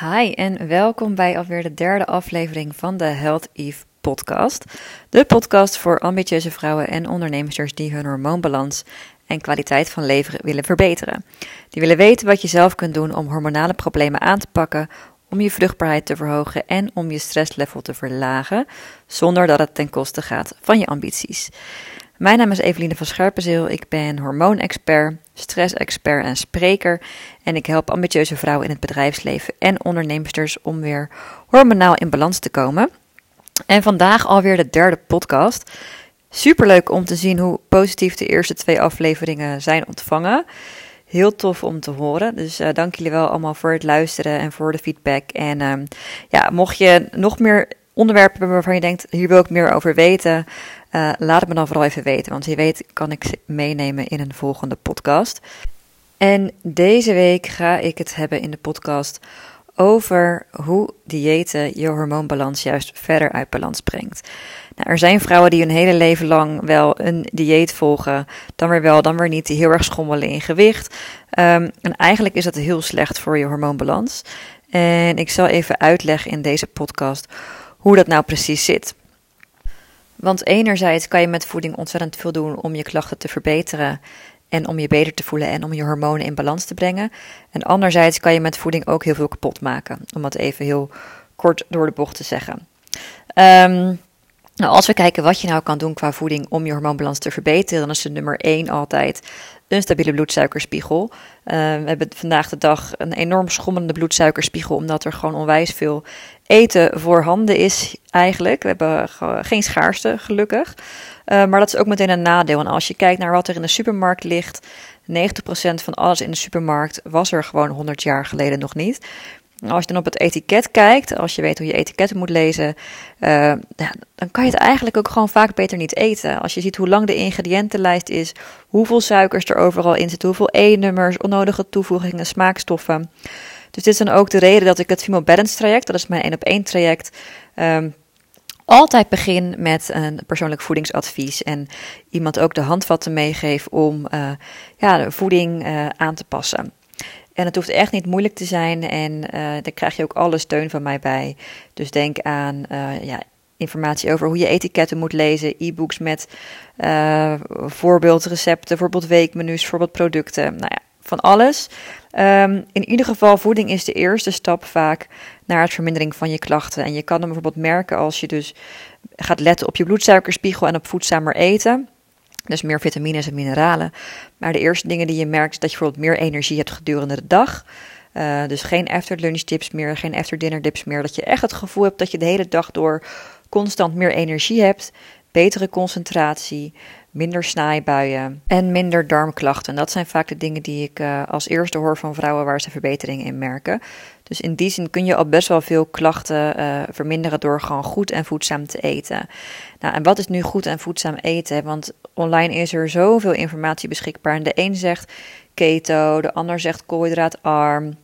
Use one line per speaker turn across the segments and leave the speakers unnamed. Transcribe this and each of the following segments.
Hi en welkom bij alweer de derde aflevering van de Health Eve podcast. De podcast voor ambitieuze vrouwen en ondernemers die hun hormoonbalans en kwaliteit van leven willen verbeteren. Die willen weten wat je zelf kunt doen om hormonale problemen aan te pakken, om je vruchtbaarheid te verhogen en om je stresslevel te verlagen, zonder dat het ten koste gaat van je ambities. Mijn naam is Eveline van Scherpenzeel. Ik ben hormoonexpert, stressexpert en spreker. En ik help ambitieuze vrouwen in het bedrijfsleven en ondernemers om weer hormonaal in balans te komen. En vandaag alweer de derde podcast. Superleuk om te zien hoe positief de eerste twee afleveringen zijn ontvangen. Heel tof om te horen. Dus uh, dank jullie wel allemaal voor het luisteren en voor de feedback. En uh, ja, mocht je nog meer onderwerpen hebben waarvan je denkt, hier wil ik meer over weten, uh, laat het me dan vooral even weten. Want wie weet kan ik ze meenemen in een volgende podcast. En deze week ga ik het hebben in de podcast over hoe diëten je hormoonbalans juist verder uit balans brengt. Nou, er zijn vrouwen die hun hele leven lang wel een dieet volgen, dan weer wel, dan weer niet, die heel erg schommelen in gewicht. Um, en eigenlijk is dat heel slecht voor je hormoonbalans. En ik zal even uitleggen in deze podcast hoe dat nou precies zit. Want enerzijds kan je met voeding ontzettend veel doen om je klachten te verbeteren en om je beter te voelen en om je hormonen in balans te brengen. En anderzijds kan je met voeding ook heel veel kapot maken, om dat even heel kort door de bocht te zeggen. Um, nou, als we kijken wat je nou kan doen qua voeding om je hormoonbalans te verbeteren, dan is de nummer 1 altijd een stabiele bloedsuikerspiegel. Uh, we hebben vandaag de dag een enorm schommelende bloedsuikerspiegel, omdat er gewoon onwijs veel eten voorhanden is eigenlijk. We hebben geen schaarste, gelukkig. Uh, maar dat is ook meteen een nadeel. En als je kijkt naar wat er in de supermarkt ligt, 90% van alles in de supermarkt was er gewoon 100 jaar geleden nog niet. Als je dan op het etiket kijkt, als je weet hoe je etiketten moet lezen, ja, dan kan je het eigenlijk ook gewoon vaak beter niet eten. Als je ziet hoe lang de ingrediëntenlijst is, hoeveel suikers er overal in zitten, hoeveel E-nummers, onnodige toevoegingen, smaakstoffen. Dus dit is dan ook de reden dat ik het Female Balance traject, dat is mijn 1 op 1 traject, um, altijd begin met een persoonlijk voedingsadvies en iemand ook de handvatten meegeef om uh, ja, de voeding uh, aan te passen. En het hoeft echt niet moeilijk te zijn en uh, daar krijg je ook alle steun van mij bij. Dus denk aan ja, informatie over hoe je etiketten moet lezen, e-books met voorbeeldrecepten, bijvoorbeeld weekmenu's, bijvoorbeeld producten. Nou ja, van alles. Um, in ieder geval, voeding is de eerste stap vaak naar het vermindering van je klachten. En je kan hem bijvoorbeeld merken als je dus gaat letten op je bloedsuikerspiegel en op voedzamer eten. Dus meer vitamines en mineralen. Maar de eerste dingen die je merkt is dat je bijvoorbeeld meer energie hebt gedurende de dag. Uh, dus geen after lunch dips meer, geen after dinner dips meer. Dat je echt het gevoel hebt dat je de hele dag door constant meer energie hebt. Betere concentratie, minder snijbuien en minder darmklachten. Dat zijn vaak de dingen die ik uh, als eerste hoor van vrouwen waar ze verbetering in merken. Dus in die zin kun je al best wel veel klachten uh, verminderen door gewoon goed en voedzaam te eten. Nou, en wat is nu goed en voedzaam eten? Want online is er zoveel informatie beschikbaar. De een zegt keto, de ander zegt koolhydraatarm.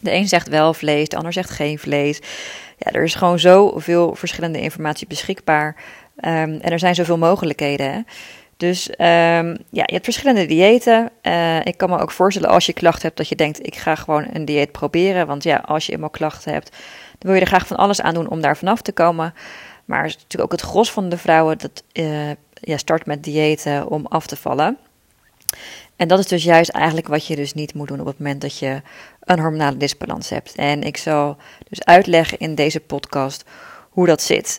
De een zegt wel vlees, de ander zegt geen vlees. Ja, er is gewoon zoveel verschillende informatie beschikbaar. Um, en er zijn zoveel mogelijkheden. Hè? Dus um, ja, je hebt verschillende diëten. Uh, ik kan me ook voorstellen als je klachten hebt dat je denkt, ik ga gewoon een dieet proberen. Want ja, als je eenmaal klachten hebt, dan wil je er graag van alles aan doen om daar vanaf te komen. Maar natuurlijk ook het gros van de vrouwen dat uh, ja, start met diëten om af te vallen. En dat is dus juist eigenlijk wat je dus niet moet doen op het moment dat je een hormonale disbalans hebt. En ik zal dus uitleggen in deze podcast hoe dat zit.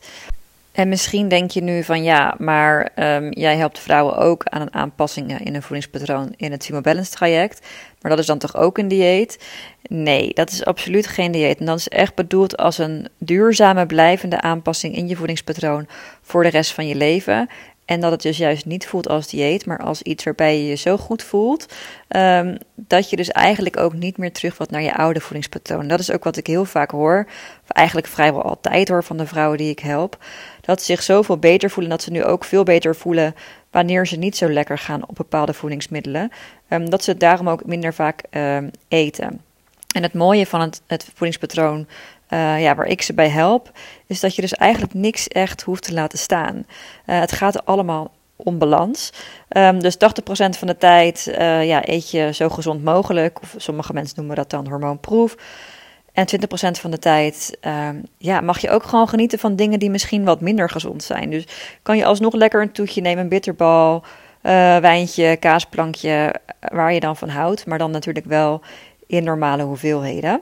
En misschien denk je nu van ja, maar um, jij helpt vrouwen ook aan een aanpassingen in een voedingspatroon in het Timo Balance traject. Maar dat is dan toch ook een dieet? Nee, dat is absoluut geen dieet. En dat is echt bedoeld als een duurzame, blijvende aanpassing in je voedingspatroon voor de rest van je leven. En dat het dus juist niet voelt als dieet, maar als iets waarbij je je zo goed voelt. Um, dat je dus eigenlijk ook niet meer terug naar je oude voedingspatroon. Dat is ook wat ik heel vaak hoor. Of eigenlijk vrijwel altijd hoor van de vrouwen die ik help. Dat ze zich zoveel beter voelen. Dat ze nu ook veel beter voelen wanneer ze niet zo lekker gaan op bepaalde voedingsmiddelen. Um, dat ze het daarom ook minder vaak um, eten. En het mooie van het, het voedingspatroon uh, ja, waar ik ze bij help, is dat je dus eigenlijk niks echt hoeft te laten staan. Uh, het gaat allemaal om balans. Um, dus 80% van de tijd uh, ja, eet je zo gezond mogelijk. Of sommige mensen noemen dat dan hormoonproef. En 20% van de tijd ehm, ja, mag je ook gewoon genieten van dingen die misschien wat minder gezond zijn. Dus kan je alsnog lekker een toetje nemen, een bitterbal, uh, wijntje, kaasplankje, waar je dan van houdt. Maar dan natuurlijk wel in normale hoeveelheden.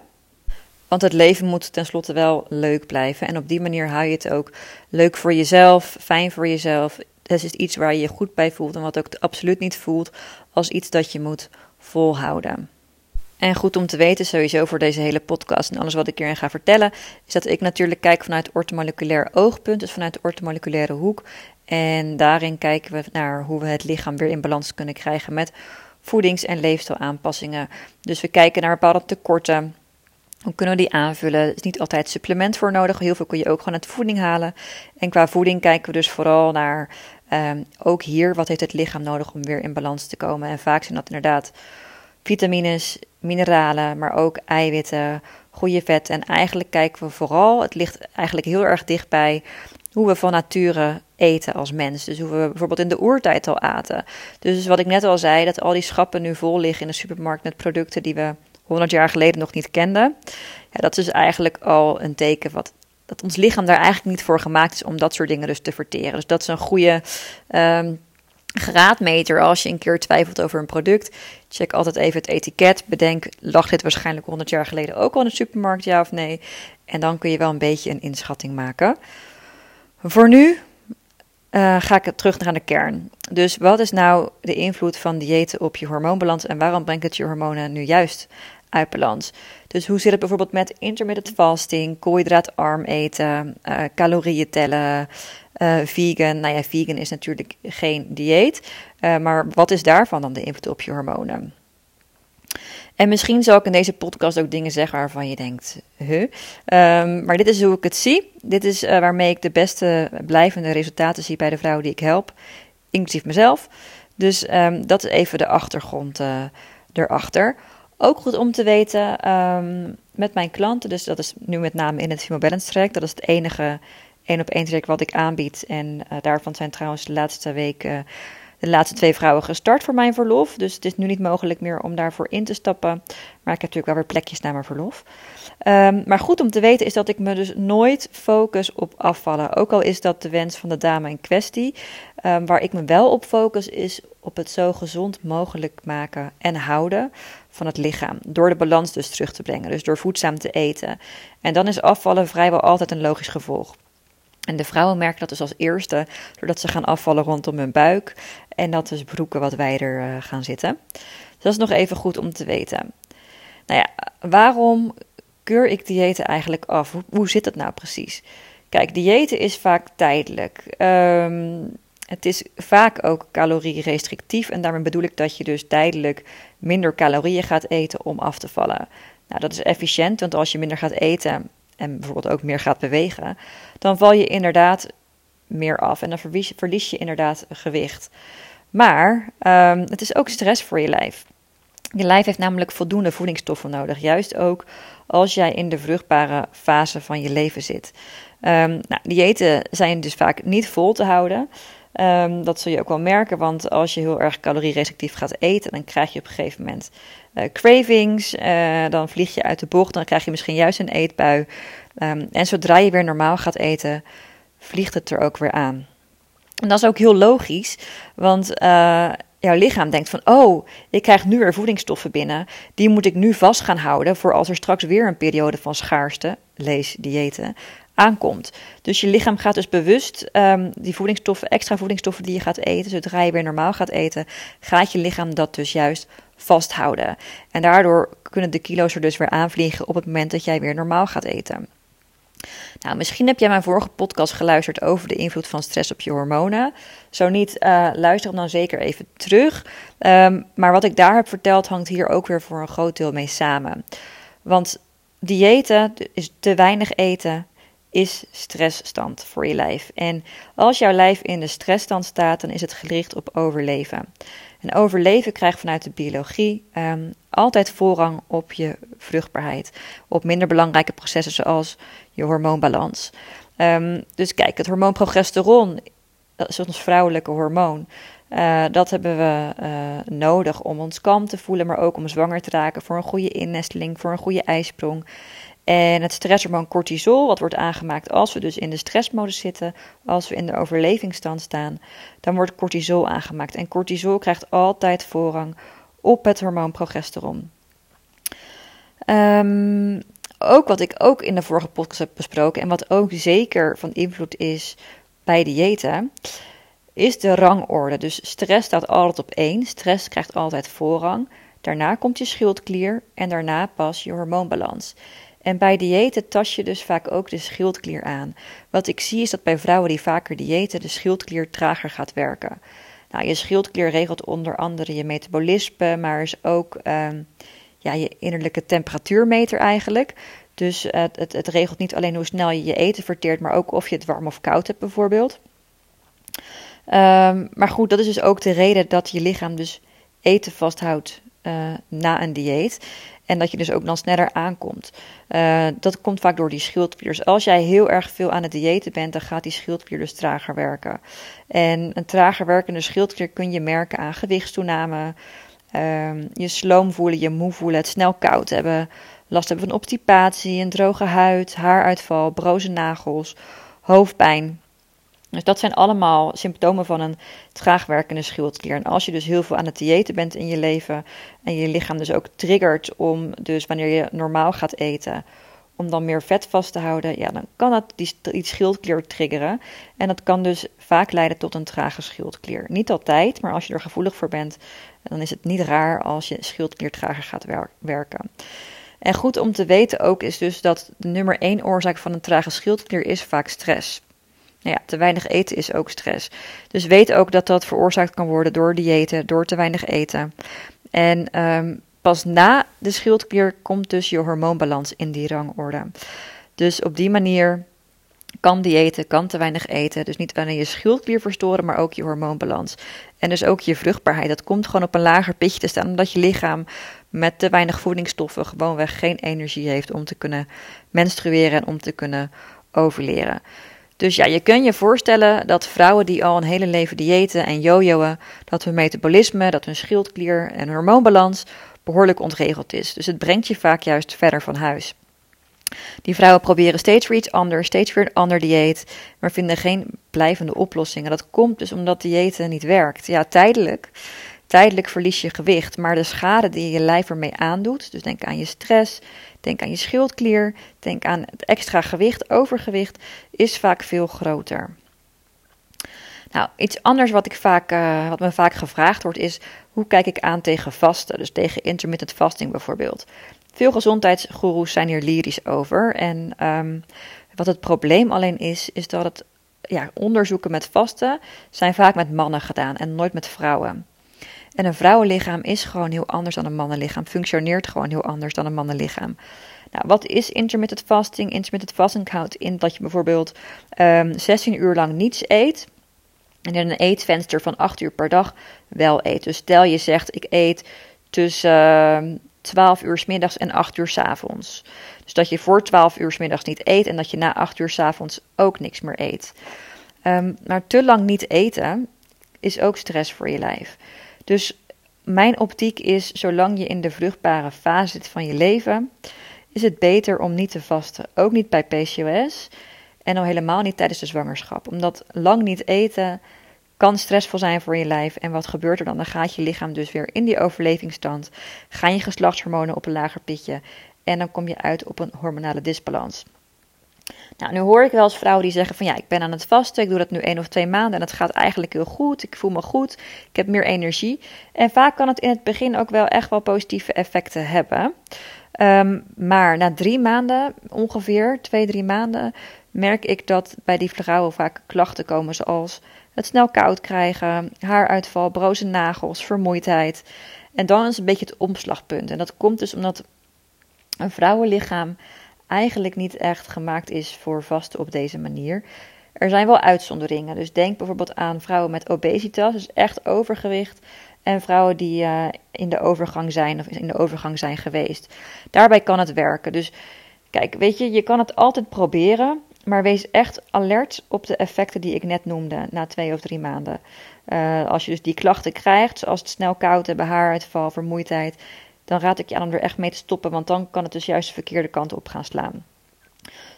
Want het leven moet tenslotte wel leuk blijven. En op die manier hou je het ook leuk voor jezelf, fijn voor jezelf. Het is iets waar je je goed bij voelt en wat ook absoluut niet voelt als iets dat je moet volhouden. En goed om te weten, sowieso voor deze hele podcast en alles wat ik hierin ga vertellen, is dat ik natuurlijk kijk vanuit ortomoleculair oogpunt, dus vanuit de ortomoleculaire hoek. En daarin kijken we naar hoe we het lichaam weer in balans kunnen krijgen met voedings- en leefstijlaanpassingen. Dus we kijken naar bepaalde tekorten. Hoe kunnen we die aanvullen? Er is niet altijd supplement voor nodig. Heel veel kun je ook gewoon uit voeding halen. En qua voeding kijken we dus vooral naar um, ook hier, wat heeft het lichaam nodig om weer in balans te komen? En vaak zijn dat inderdaad vitamines, mineralen, maar ook eiwitten, goede vet. En eigenlijk kijken we vooral, het ligt eigenlijk heel erg dichtbij hoe we van nature eten als mens. Dus hoe we bijvoorbeeld in de oertijd al aten. Dus wat ik net al zei, dat al die schappen nu vol liggen in de supermarkt met producten die we 100 jaar geleden nog niet kenden. Ja, dat is eigenlijk al een teken wat, dat ons lichaam daar eigenlijk niet voor gemaakt is om dat soort dingen dus te verteren. Dus dat is een goede um, graadmeter als je een keer twijfelt over een product. Check altijd even het etiket. Bedenk, lag dit waarschijnlijk 100 jaar geleden ook al in de supermarkt, ja of nee? En dan kun je wel een beetje een inschatting maken. Voor nu uh, ga ik terug naar de kern. Dus wat is nou de invloed van diëten op je hormoonbalans en waarom brengt het je hormonen nu juist uit? Dus hoe zit het bijvoorbeeld met intermittent fasting, koolhydraatarm eten, uh, calorieën tellen, uh, vegan? Nou ja, vegan is natuurlijk geen dieet, maar wat is daarvan dan de invloed op je hormonen? En misschien zal ik in deze podcast ook dingen zeggen waarvan je denkt, huh? Um, maar dit is hoe ik het zie. Dit is waarmee ik de beste blijvende resultaten zie bij de vrouwen die ik help, inclusief mezelf. Dus um, dat is even de achtergrond erachter. Ook goed om te weten um, met mijn klanten, dus dat is nu met name in het traject. Dat is het enige één op één traject wat ik aanbied. En uh, daarvan zijn trouwens de laatste weken de laatste twee vrouwen gestart voor mijn verlof. Dus het is nu niet mogelijk meer om daarvoor in te stappen. Maar ik heb natuurlijk wel weer plekjes naar mijn verlof. Um, maar goed om te weten is dat ik me dus nooit focus op afvallen. Ook al is dat de wens van de dame in kwestie. Um, waar ik me wel op focus is op het zo gezond mogelijk maken en houden van het lichaam. Door de balans dus terug te brengen. Dus door voedzaam te eten. En dan is afvallen vrijwel altijd een logisch gevolg. En de vrouwen merken dat dus als eerste doordat ze gaan afvallen rondom hun buik en dat dus broeken wat wijder uh, gaan zitten. Dus dat is nog even goed om te weten. Nou ja, waarom keur ik diëten eigenlijk af? Hoe, hoe zit dat nou precies? Kijk, diëten is vaak tijdelijk. Um, het is vaak ook calorierestrictief en daarmee bedoel ik dat je dus tijdelijk minder calorieën gaat eten om af te vallen. Nou, dat is efficiënt, want als je minder gaat eten en bijvoorbeeld ook meer gaat bewegen, dan val je inderdaad meer af en dan verlies, je inderdaad gewicht. Maar um, het is ook stress voor je lijf. Je lijf heeft namelijk voldoende voedingsstoffen nodig, juist ook als jij in de vruchtbare fase van je leven zit. Um, nou, diëten zijn dus vaak niet vol te houden. Um, dat zul je ook wel merken, want als je heel erg calorierestrictief gaat eten, dan krijg je op een gegeven moment uh, cravings. Uh, dan vlieg je uit de bocht, dan krijg je misschien juist een eetbui. Um, en zodra je weer normaal gaat eten, vliegt het er ook weer aan. En dat is ook heel logisch, want uh, jouw lichaam denkt van, oh, ik krijg nu weer voedingsstoffen binnen. Die moet ik nu vast gaan houden voor als er straks weer een periode van schaarste, lees diëten, aankomt. Dus je lichaam gaat dus bewust um, die voedingsstoffen, extra voedingsstoffen die je gaat eten, zodra je weer normaal gaat eten, gaat je lichaam dat dus juist vasthouden. En daardoor kunnen de kilo's er dus weer aanvliegen op het moment dat jij weer normaal gaat eten. Nou, misschien heb jij mijn vorige podcast geluisterd over de invloed van stress op je hormonen. Zo niet, uh, luister dan zeker even terug. Um, maar wat ik daar heb verteld hangt hier ook weer voor een groot deel mee samen. Want diëten, is te weinig eten, is stressstand voor je lijf. En als jouw lijf in de stressstand staat, dan is het gericht op overleven. En overleven krijgt vanuit de biologie um, altijd voorrang op je vruchtbaarheid. Op minder belangrijke processen zoals je hormoonbalans. Um, dus kijk, het hormoon progesteron, dat is ons vrouwelijke hormoon. Uh, dat hebben we uh, nodig om ons kalm te voelen, maar ook om zwanger te raken, voor een goede innesteling, voor een goede ijsprong. En het stresshormoon cortisol, wat wordt aangemaakt als we dus in de stressmodus zitten, als we in de overlevingsstand staan, dan wordt cortisol aangemaakt. En cortisol krijgt altijd voorrang op het hormoon progesteron. Um, ook wat ik ook in de vorige podcast heb besproken en wat ook zeker van invloed is bij diëten, is de rangorde. Dus stress staat altijd op één. Stress krijgt altijd voorrang. Daarna komt je schildklier en daarna pas je hormoonbalans. En bij diëten tas je dus vaak ook de schildklier aan. Wat ik zie is dat bij vrouwen die vaker diëten de schildklier trager gaat werken. Nou, je schildklier regelt onder andere je metabolisme, maar is ook um, ja, je innerlijke temperatuurmeter eigenlijk. Dus het, het, het, regelt niet alleen hoe snel je je eten verteert, maar ook of je het warm of koud hebt bijvoorbeeld. Um, maar goed, dat is dus ook de reden dat je lichaam dus eten vasthoudt uh, na een dieet. En dat je dus ook dan sneller aankomt. Uh, dat komt vaak door die schildklier. Dus als jij heel erg veel aan het diëten bent, dan gaat die schildklier dus trager werken. En een trager werkende schildklier kun je merken aan gewichtstoename, uh, je sloom voelen, je moe voelen, het snel koud hebben, last hebben van obstipatie, een droge huid, haaruitval, broze nagels, hoofdpijn. Dus dat zijn allemaal symptomen van een traag werkende schildklier. En als je dus heel veel aan het diëten bent in je leven en je lichaam dus ook triggert om, dus wanneer je normaal gaat eten, om dan meer vet vast te houden, ja, dan kan dat die, schildklier triggeren. En dat kan dus vaak leiden tot een trage schildklier. Niet altijd, maar als je er gevoelig voor bent, dan is het niet raar als je schildklier trager gaat werken. En goed om te weten ook is dus dat de nummer één oorzaak van een trage schildklier is vaak stress. Nou ja, te weinig eten is ook stress. Dus weet ook dat dat veroorzaakt kan worden door diëten, door te weinig eten. En um, pas na de schildklier komt dus je hormoonbalans in die rangorde. Dus op die manier kan diëten, kan te weinig eten. Dus niet alleen je schildklier verstoren, maar ook je hormoonbalans. En dus ook je vruchtbaarheid. Dat komt gewoon op een lager pitje te staan, omdat je lichaam met te weinig voedingsstoffen gewoonweg geen energie heeft om te kunnen menstrueren en om te kunnen overleren. Dus ja, je kunt je voorstellen dat vrouwen die al een hele leven diëten en jojoen, dat hun metabolisme, dat hun schildklier en hormoonbalans behoorlijk ontregeld is. Dus het brengt je vaak juist verder van huis. Die vrouwen proberen steeds weer iets anders, steeds weer een ander dieet, maar vinden geen blijvende oplossingen. Dat komt dus omdat diëten niet werkt. Ja, tijdelijk. Tijdelijk verlies je gewicht, maar de schade die je lijf ermee aandoet, dus denk aan je stress, denk aan je schildklier, denk aan het extra gewicht, overgewicht, is vaak veel groter. Nou, iets anders wat, ik vaak, uh, wat me vaak gevraagd wordt is: hoe kijk ik aan tegen vasten? Dus tegen intermittent fasting bijvoorbeeld. Veel gezondheidsgoeroes zijn hier lyrisch over. En um, wat het probleem alleen is, is dat het ja, onderzoeken met vasten zijn vaak met mannen gedaan en nooit met vrouwen. En een vrouwenlichaam is gewoon heel anders dan een mannenlichaam, functioneert gewoon heel anders dan een mannenlichaam. Nou, wat is intermittent fasting? Intermittent fasting houdt in dat je bijvoorbeeld um, ehm, 16 uur lang niets eet. En in een eetvenster van 8 uur per dag wel eet. Dus stel je zegt, ik eet tussen uh, ehm, 12 uur s middags en 8 uur s avonds. Dus dat je voor 12 uur s middags niet eet en dat je na 8 uur s avonds ook niks meer eet. Um, maar te lang niet eten is ook stress voor je lijf. Dus mijn optiek is, zolang je in de vruchtbare fase zit van je leven, is het beter om niet te vasten. Ook niet bij PCOS en al helemaal niet tijdens de zwangerschap. Omdat lang niet eten kan stressvol zijn voor je lijf. En wat gebeurt er dan? Dan gaat je lichaam dus weer in die overlevingsstand. Gaan je geslachtshormonen op een lager pitje. En dan kom je uit op een hormonale disbalans. Nou, nu hoor ik wel eens vrouwen die zeggen van ja, ik ben aan het vasten, ik doe dat nu één of twee maanden en het gaat eigenlijk heel goed, ik voel me goed, ik heb meer energie. En vaak kan het in het begin ook wel echt wel positieve effecten hebben. Um, maar na drie maanden, ongeveer twee, drie maanden, merk ik dat bij die vrouwen vaak klachten komen zoals het snel koud krijgen, haaruitval, broze nagels, vermoeidheid. En dan is een beetje het omslagpunt. En dat komt dus omdat een vrouwenlichaam eigenlijk niet echt gemaakt is voor vasten op deze manier. Er zijn wel uitzonderingen. Dus denk bijvoorbeeld aan vrouwen met obesitas, dus echt overgewicht. En vrouwen die uh, in de overgang zijn of in de overgang zijn geweest. Daarbij kan het werken. Dus kijk, weet je, je kan het altijd proberen. Maar wees echt alert op de effecten die ik net noemde na twee of drie maanden. Uh, als je dus die klachten krijgt, zoals het snel koud hebben, haaruitval, vermoeidheid dan raad ik je aan om er echt mee te stoppen, want dan kan het dus juist de verkeerde kant op gaan slaan.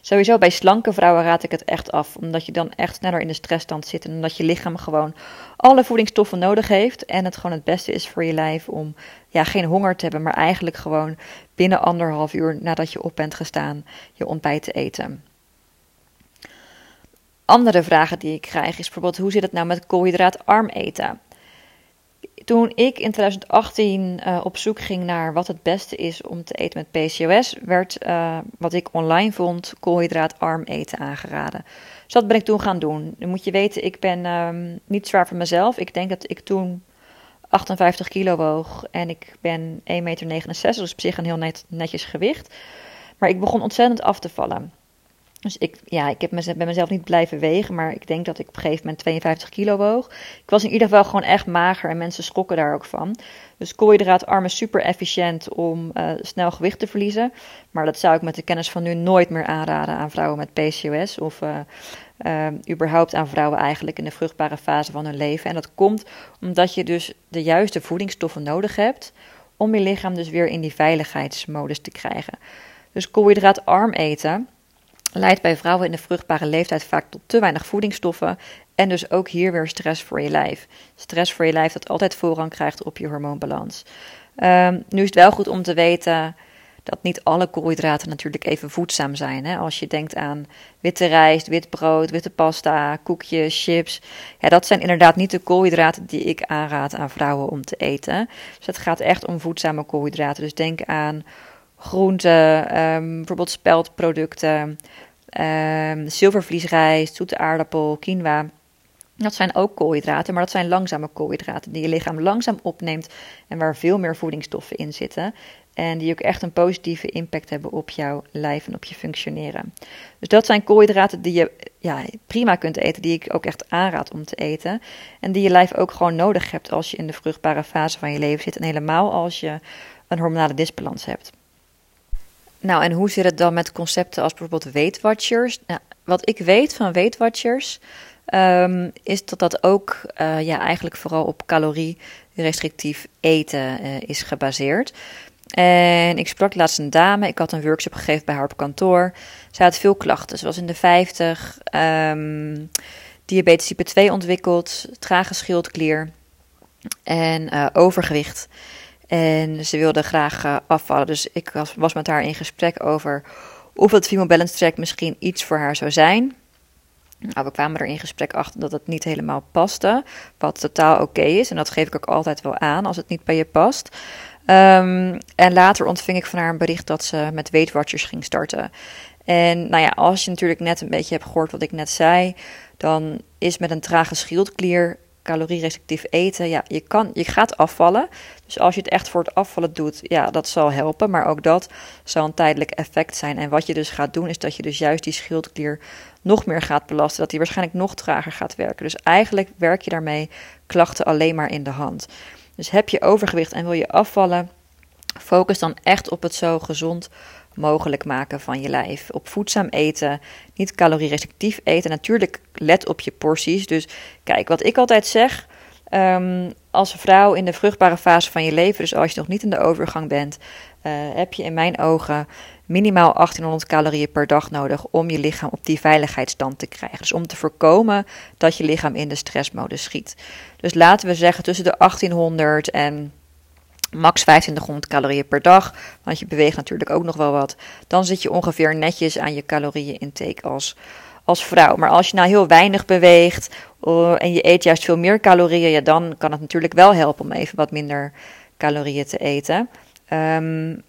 Sowieso bij slanke vrouwen raad ik het echt af, omdat je dan echt sneller in de stressstand zit en omdat je lichaam gewoon alle voedingsstoffen nodig heeft en het gewoon het beste is voor je lijf om ja, geen honger te hebben, maar eigenlijk gewoon binnen anderhalf uur nadat je op bent gestaan je ontbijt te eten. Andere vragen die ik krijg is bijvoorbeeld hoe zit het nou met koolhydraatarm eten? Toen ik in 2018 uh, eh, op zoek ging naar wat het beste is om te eten met PCOS, werd uh, wat ik online vond koolhydraatarm eten aangeraden. Dus dat ben ik toen gaan doen. Dan moet je weten, ik ben um, niet zwaar voor mezelf. Ik denk dat ik toen 58 kilo woog en ik ben 1,69 meter, dus op zich een heel net, netjes gewicht. Maar ik begon ontzettend af te vallen. Dus ik, ja, ik heb mezelf, mezelf niet blijven wegen, maar ik denk dat ik op een gegeven moment 52 kilo woog. Ik was in ieder geval gewoon echt mager en mensen schrokken daar ook van. Dus koolhydraatarm is super efficiënt om uh, snel gewicht te verliezen. Maar dat zou ik met de kennis van nu nooit meer aanraden aan vrouwen met PCOS of uh, uh, überhaupt aan vrouwen eigenlijk in de vruchtbare fase van hun leven. En dat komt omdat je dus de juiste voedingsstoffen nodig hebt om je lichaam dus weer in die veiligheidsmodus te krijgen. Dus koolhydraatarm eten leidt bij vrouwen in de vruchtbare leeftijd vaak tot te weinig voedingsstoffen en dus ook hier weer stress voor je lijf. Stress voor je lijf dat altijd voorrang krijgt op je hormoonbalans. Um, nu is het wel goed om te weten dat niet alle koolhydraten natuurlijk even voedzaam zijn. Hè? Als je denkt aan witte rijst, wit brood, witte pasta, koekjes, chips. Ja, dat zijn inderdaad niet de koolhydraten die ik aanraad aan vrouwen om te eten. Dus het gaat echt om voedzame koolhydraten. Dus denk aan groenten, um, bijvoorbeeld speldproducten, um, zilvervliesrijst, zoete aardappel, quinoa. Dat zijn ook koolhydraten, maar dat zijn langzame koolhydraten die je lichaam langzaam opneemt en waar veel meer voedingsstoffen in zitten. En die ook echt een positieve impact hebben op jouw lijf en op je functioneren. Dus dat zijn koolhydraten die je ja, prima kunt eten, die ik ook echt aanraad om te eten. En die je lijf ook gewoon nodig hebt als je in de vruchtbare fase van je leven zit. En helemaal als je een hormonale disbalans hebt. Nou, en hoe zit het dan met concepten als bijvoorbeeld Weight Watchers? Nou, wat ik weet van Weight Watchers um, is dat dat ook uh, ja, eigenlijk vooral op calorie-restrictief eten uh, is gebaseerd. En ik sprak laatst een dame, ik had een workshop gegeven bij haar op kantoor. Ze had veel klachten, ze was in de 50, um, ehm, diabetes type 2 ontwikkeld, trage schildklier en uh, overgewicht. En ze wilde graag uh, afvallen. Dus ik was, was, met haar in gesprek over of het Female Balance Track misschien iets voor haar zou zijn. Nou, we kwamen er in gesprek achter dat het niet helemaal paste. Wat totaal oké is. En dat geef ik ook altijd wel aan als het niet bij je past. Um, en later ontving ik van haar een bericht dat ze met Weight Watchers ging starten. En nou ja, als je natuurlijk net een beetje hebt gehoord wat ik net zei, dan is met een trage schildklier calorierestrictief eten, ja, je, kan, je gaat afvallen. Dus als je het echt voor het afvallen doet, ja, dat zal helpen. Maar ook dat zal een tijdelijk effect zijn. En wat je dus gaat doen, is dat je dus juist die schildklier nog meer gaat belasten. Dat die waarschijnlijk nog trager gaat werken. Dus eigenlijk werk je daarmee klachten alleen maar in de hand. Dus heb je overgewicht en wil je afvallen, focus dan echt op het zo gezond mogelijk maken van je lijf. Op voedzaam eten, niet calorierestrictief eten. Natuurlijk let op je porties. Dus kijk, wat ik altijd zeg, um, als vrouw in de vruchtbare fase van je leven, dus als je nog niet in de overgang bent, uh, heb je in mijn ogen minimaal 1800 calorieën per dag nodig om je lichaam op die veiligheidsstand te krijgen. Dus om te voorkomen dat je lichaam in de stressmodus schiet. Dus laten we zeggen tussen de 1800 en max 2500 calorieën per dag, want je beweegt natuurlijk ook nog wel wat. Dan zit je ongeveer netjes aan je calorieën intake als, als vrouw. Maar als je nou heel weinig beweegt uh, en je eet juist veel meer calorieën, ja, dan kan het natuurlijk wel helpen om even wat minder calorieën te eten. Um,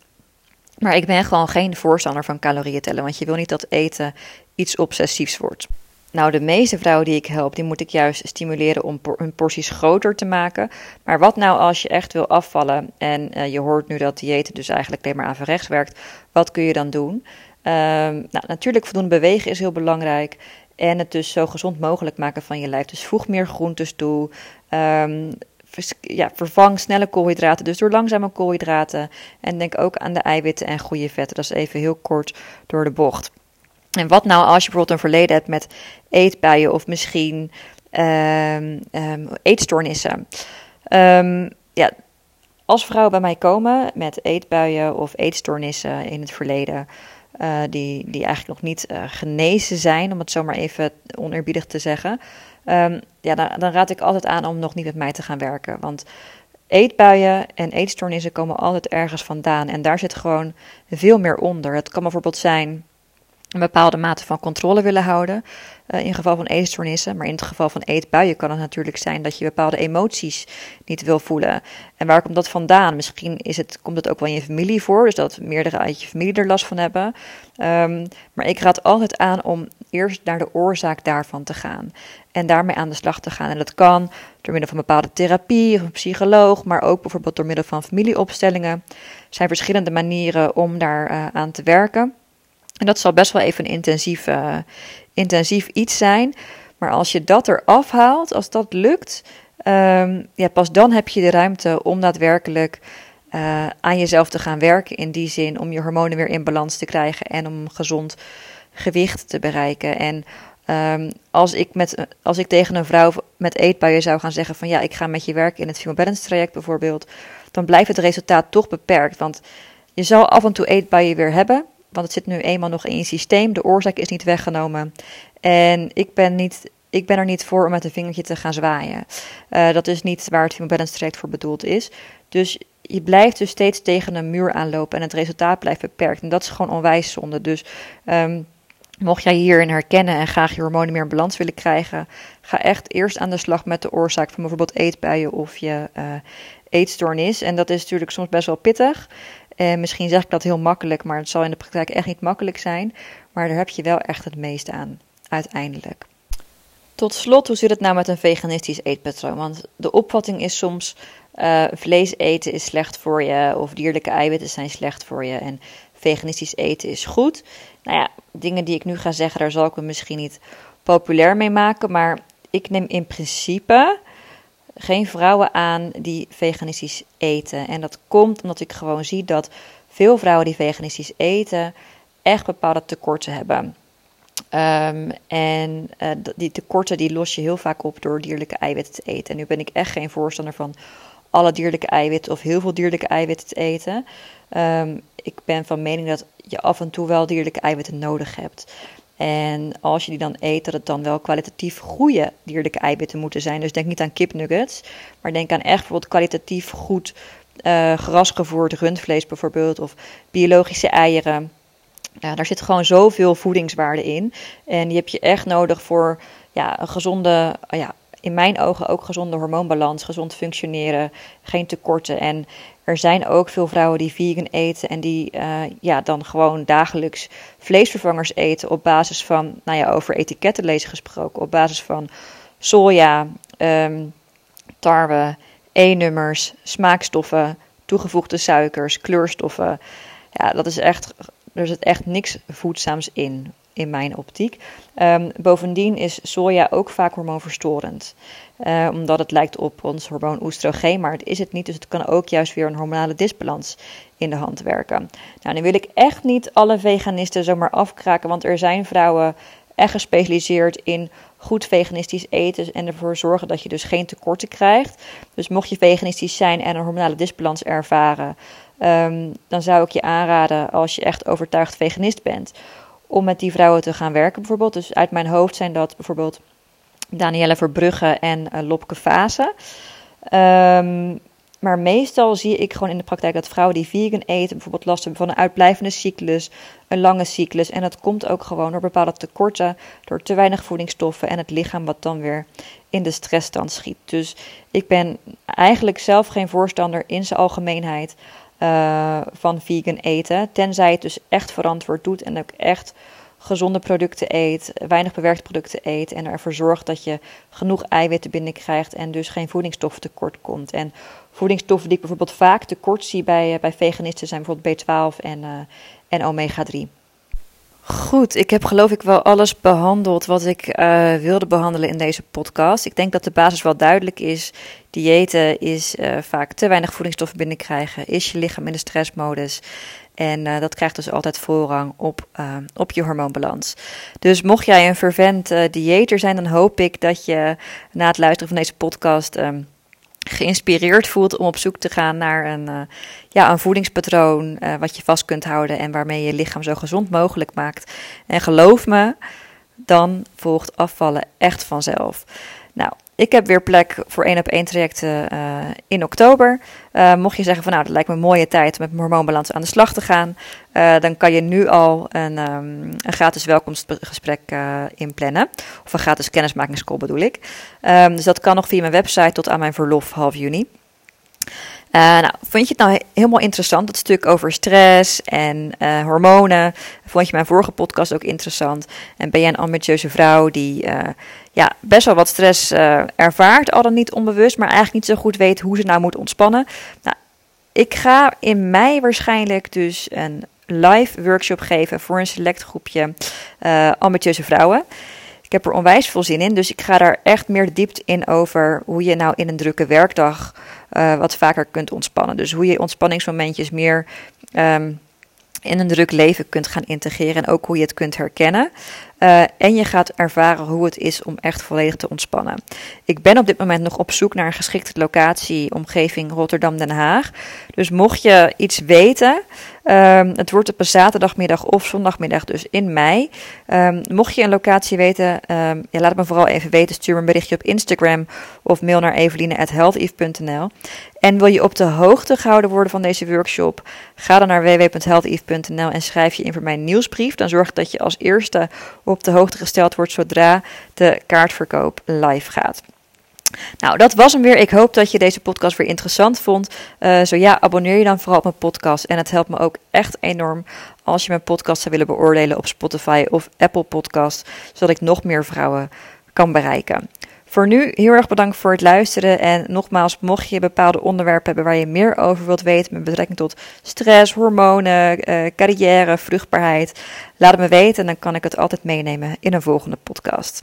maar ik ben gewoon geen voorstander van calorieën tellen, want je wil niet dat eten iets obsessiefs wordt. Nou, de meeste vrouwen die ik help, die moet ik juist stimuleren om hun porties groter te maken. Maar wat nou als je echt wil afvallen en uh, je hoort nu dat diëten dus eigenlijk alleen maar averechts werkt, wat kun je dan doen? Um, nou, natuurlijk voldoende bewegen is heel belangrijk. En het dus zo gezond mogelijk maken van je lijf. Dus voeg meer groentes toe. Um, ja, vervang snelle koolhydraten, dus door langzame koolhydraten. En denk ook aan de eiwitten en goede vetten. Dat is even heel kort door de bocht. En wat nou als je bijvoorbeeld een verleden hebt met eetbuien of misschien um, um, eetstoornissen? Um, ja, als vrouwen bij mij komen met eetbuien of eetstoornissen in het verleden, uh, die, die eigenlijk nog niet uh, genezen zijn, om het zo maar even oneerbiedig te zeggen, ja, dan, dan, raad ik altijd aan om nog niet met mij te gaan werken. Want eetbuien en eetstoornissen komen altijd ergens vandaan en daar zit gewoon veel meer onder. Het kan bijvoorbeeld zijn een bepaalde mate van controle willen houden. Uh, in geval van eetstoornissen. Maar in het geval van eetbuien kan het natuurlijk zijn dat je bepaalde emoties niet wil voelen. En waar komt dat vandaan? Misschien is het, komt het ook wel in je familie voor. Dus dat meerdere uit je familie er last van hebben. Um, maar ik raad altijd aan om eerst naar de oorzaak daarvan te gaan. En daarmee aan de slag te gaan. En dat kan door middel van bepaalde therapie of een psycholoog. Maar ook bijvoorbeeld door middel van familieopstellingen. Er zijn verschillende manieren om daar uh, aan te werken. En dat zal best wel even een intensief, uh, intensief iets zijn. Maar als je dat eraf haalt, als dat lukt, um, ja, pas dan heb je de ruimte om daadwerkelijk uh, aan jezelf te gaan werken. In die zin om je hormonen weer in balans te krijgen en om gezond gewicht te bereiken. En um, als, ik met, als ik tegen een vrouw met eetbuien zou gaan zeggen van ja, ik ga met je werken in het Female Balance traject bijvoorbeeld, dan blijft het resultaat toch beperkt. Want je zal af en toe eetbuien weer hebben. Want het zit nu eenmaal nog in je systeem. De oorzaak is niet weggenomen. En ik ben, niet, ik ben er niet voor om met een vingertje te gaan zwaaien. Uh, dat is niet waar het Human Balance Traject voor bedoeld is. Dus je blijft dus steeds tegen een muur aanlopen en het resultaat blijft beperkt. En dat is gewoon onwijs zonde. Dus um, mocht jij hierin herkennen en graag je hormonen meer in balans willen krijgen, ga echt eerst aan de slag met de oorzaak van bijvoorbeeld eetbuien of je uh, eetstoornis. En dat is natuurlijk soms best wel pittig. En misschien zeg ik dat heel makkelijk, maar het zal in de praktijk echt niet makkelijk zijn. Maar daar heb je wel echt het meest aan, uiteindelijk. Tot slot, hoe zit het nou met een veganistisch eetpatroon? Want de opvatting is soms: uh, vlees eten is slecht voor je, of dierlijke eiwitten zijn slecht voor je, en veganistisch eten is goed. Nou ja, dingen die ik nu ga zeggen, daar zal ik me misschien niet populair mee maken, maar ik neem in principe geen vrouwen aan die veganistisch eten. En dat komt omdat ik gewoon zie dat veel vrouwen die veganistisch eten echt bepaalde tekorten hebben. Um, en uh, die tekorten die los je heel vaak op door dierlijke eiwitten te eten. En nu ben ik echt geen voorstander van alle dierlijke eiwitten of heel veel dierlijke eiwitten te eten. Um, ik ben van mening dat je af en toe wel dierlijke eiwitten nodig hebt. En als je die dan eet, dat het dan wel kwalitatief goede dierlijke eiwitten moeten zijn. Dus denk niet aan kipnuggets, maar denk aan echt bijvoorbeeld kwalitatief goed uh, grasgevoerd rundvlees bijvoorbeeld, of biologische eieren. Ja, daar zit gewoon zoveel voedingswaarde in. En die heb je echt nodig voor ja, een gezonde, ja, in mijn ogen ook gezonde hormoonbalans, gezond functioneren, geen tekorten. En er zijn ook veel vrouwen die vegan eten en die uh, ja, dan gewoon dagelijks vleesvervangers eten op basis van, nou ja, over etiketten lezen gesproken, op basis van soja, um, tarwe, E-nummers, smaakstoffen, toegevoegde suikers, kleurstoffen. Ja, dat is echt, er zit echt niks voedzaams in in mijn optiek. Um, bovendien is soja ook vaak hormoonverstorend. Uh, omdat het lijkt op ons hormoon oestrogeen, maar het is het niet. Dus het kan ook juist weer een hormonale disbalans in de hand werken. Nou, nu wil ik echt niet alle veganisten zomaar afkraken, want er zijn vrouwen echt gespecialiseerd in goed veganistisch eten en ervoor zorgen dat je dus geen tekorten krijgt. Dus mocht je veganistisch zijn en een hormonale disbalans ervaren, um, dan zou ik je aanraden als je echt overtuigd veganist bent om met die vrouwen te gaan werken bijvoorbeeld. Dus uit mijn hoofd zijn dat bijvoorbeeld Danielle Verbrugge en uh, Lopke Fase. Um, maar meestal zie ik gewoon in de praktijk dat vrouwen die vegan eten bijvoorbeeld last hebben van een uitblijvende cyclus, een lange cyclus. En dat komt ook gewoon door bepaalde tekorten, door te weinig voedingsstoffen en het lichaam wat dan weer in de stressstand schiet. Dus ik ben eigenlijk zelf geen voorstander in zijn algemeenheid uh, van vegan eten. Tenzij het dus echt verantwoord doet en ook echt gezonde producten eet, weinig bewerkte producten eet en ervoor zorgt dat je genoeg eiwitten binnenkrijgt en dus geen voedingsstoffen tekort komt. En voedingsstoffen die ik bijvoorbeeld vaak tekort zie bij, bij veganisten zijn bijvoorbeeld B12 en, uh, en omega 3. Goed, ik heb geloof ik wel alles behandeld wat ik uh, wilde behandelen in deze podcast. Ik denk dat de basis wel duidelijk is. Diëten is uh, vaak te weinig voedingsstoffen binnenkrijgen, is je lichaam in de stressmodus. En uh, dat krijgt dus altijd voorrang op, op je hormoonbalans. Dus mocht jij een fervent dieeter zijn, dan hoop ik dat je na het luisteren van deze podcast. Um, geïnspireerd voelt om op zoek te gaan naar een, uh, ja, een voedingspatroon uh, wat je vast kunt houden en waarmee je je lichaam zo gezond mogelijk maakt. En geloof me, dan volgt afvallen echt vanzelf. Nou, ik heb weer plek voor één op één trajecten uh, in oktober. Uh, mocht je zeggen van nou, dat lijkt me een mooie tijd om met hormoonbalans aan de slag te gaan, uh, dan kan je nu al een, um, een gratis welkomstgesprek inplannen. Of een gratis kennismakingscall bedoel ik. Um, dus dat kan nog via mijn website tot aan mijn verlof half juni. Uh, nou, vond je het nou helemaal interessant, dat stuk over stress en hormonen? Vond je mijn vorige podcast ook interessant? En ben jij een ambitieuze vrouw die ja, best wel wat stress ervaart, al dan niet onbewust, maar eigenlijk niet zo goed weet hoe ze nou moet ontspannen? Nou, ik ga in mei waarschijnlijk dus een live workshop geven voor een select groepje ambitieuze vrouwen. Ik heb er onwijs veel zin in, dus ik ga daar echt meer diepte in over hoe je nou in een drukke werkdag uh, wat vaker kunt ontspannen. Dus hoe je ontspanningsmomentjes meer um, in een druk leven kunt gaan integreren en ook hoe je het kunt herkennen. Uh, en je gaat ervaren hoe het is om echt volledig te ontspannen. Ik ben op dit moment nog op zoek naar een geschikte locatie, omgeving Rotterdam-Den Haag. Dus mocht je iets weten, um, het wordt op een zaterdagmiddag of zondagmiddag, dus in mei. Um, mocht je een locatie weten, um, ja, laat het me vooral even weten. Stuur me een berichtje op Instagram of mail naar eveline.healtheve.nl. En wil je op de hoogte gehouden worden van deze workshop? Ga dan naar www.healtheve.nl en schrijf je in voor mijn nieuwsbrief. Dan zorg dat je als eerste op de hoogte gesteld wordt zodra de kaartverkoop live gaat. Nou, dat was hem weer. Ik hoop dat je deze podcast weer interessant vond. Uh, zo ja, abonneer je dan vooral op mijn podcast. En het helpt me ook echt enorm als je mijn podcast zou willen beoordelen op Spotify of Apple Podcast, zodat ik nog meer vrouwen kan bereiken. Voor nu heel erg bedankt voor het luisteren. En nogmaals, mocht je bepaalde onderwerpen hebben waar je meer over wilt weten met betrekking tot stress, hormonen, uh, carrière, vruchtbaarheid, laat het me weten en dan kan ik het altijd meenemen in een volgende podcast.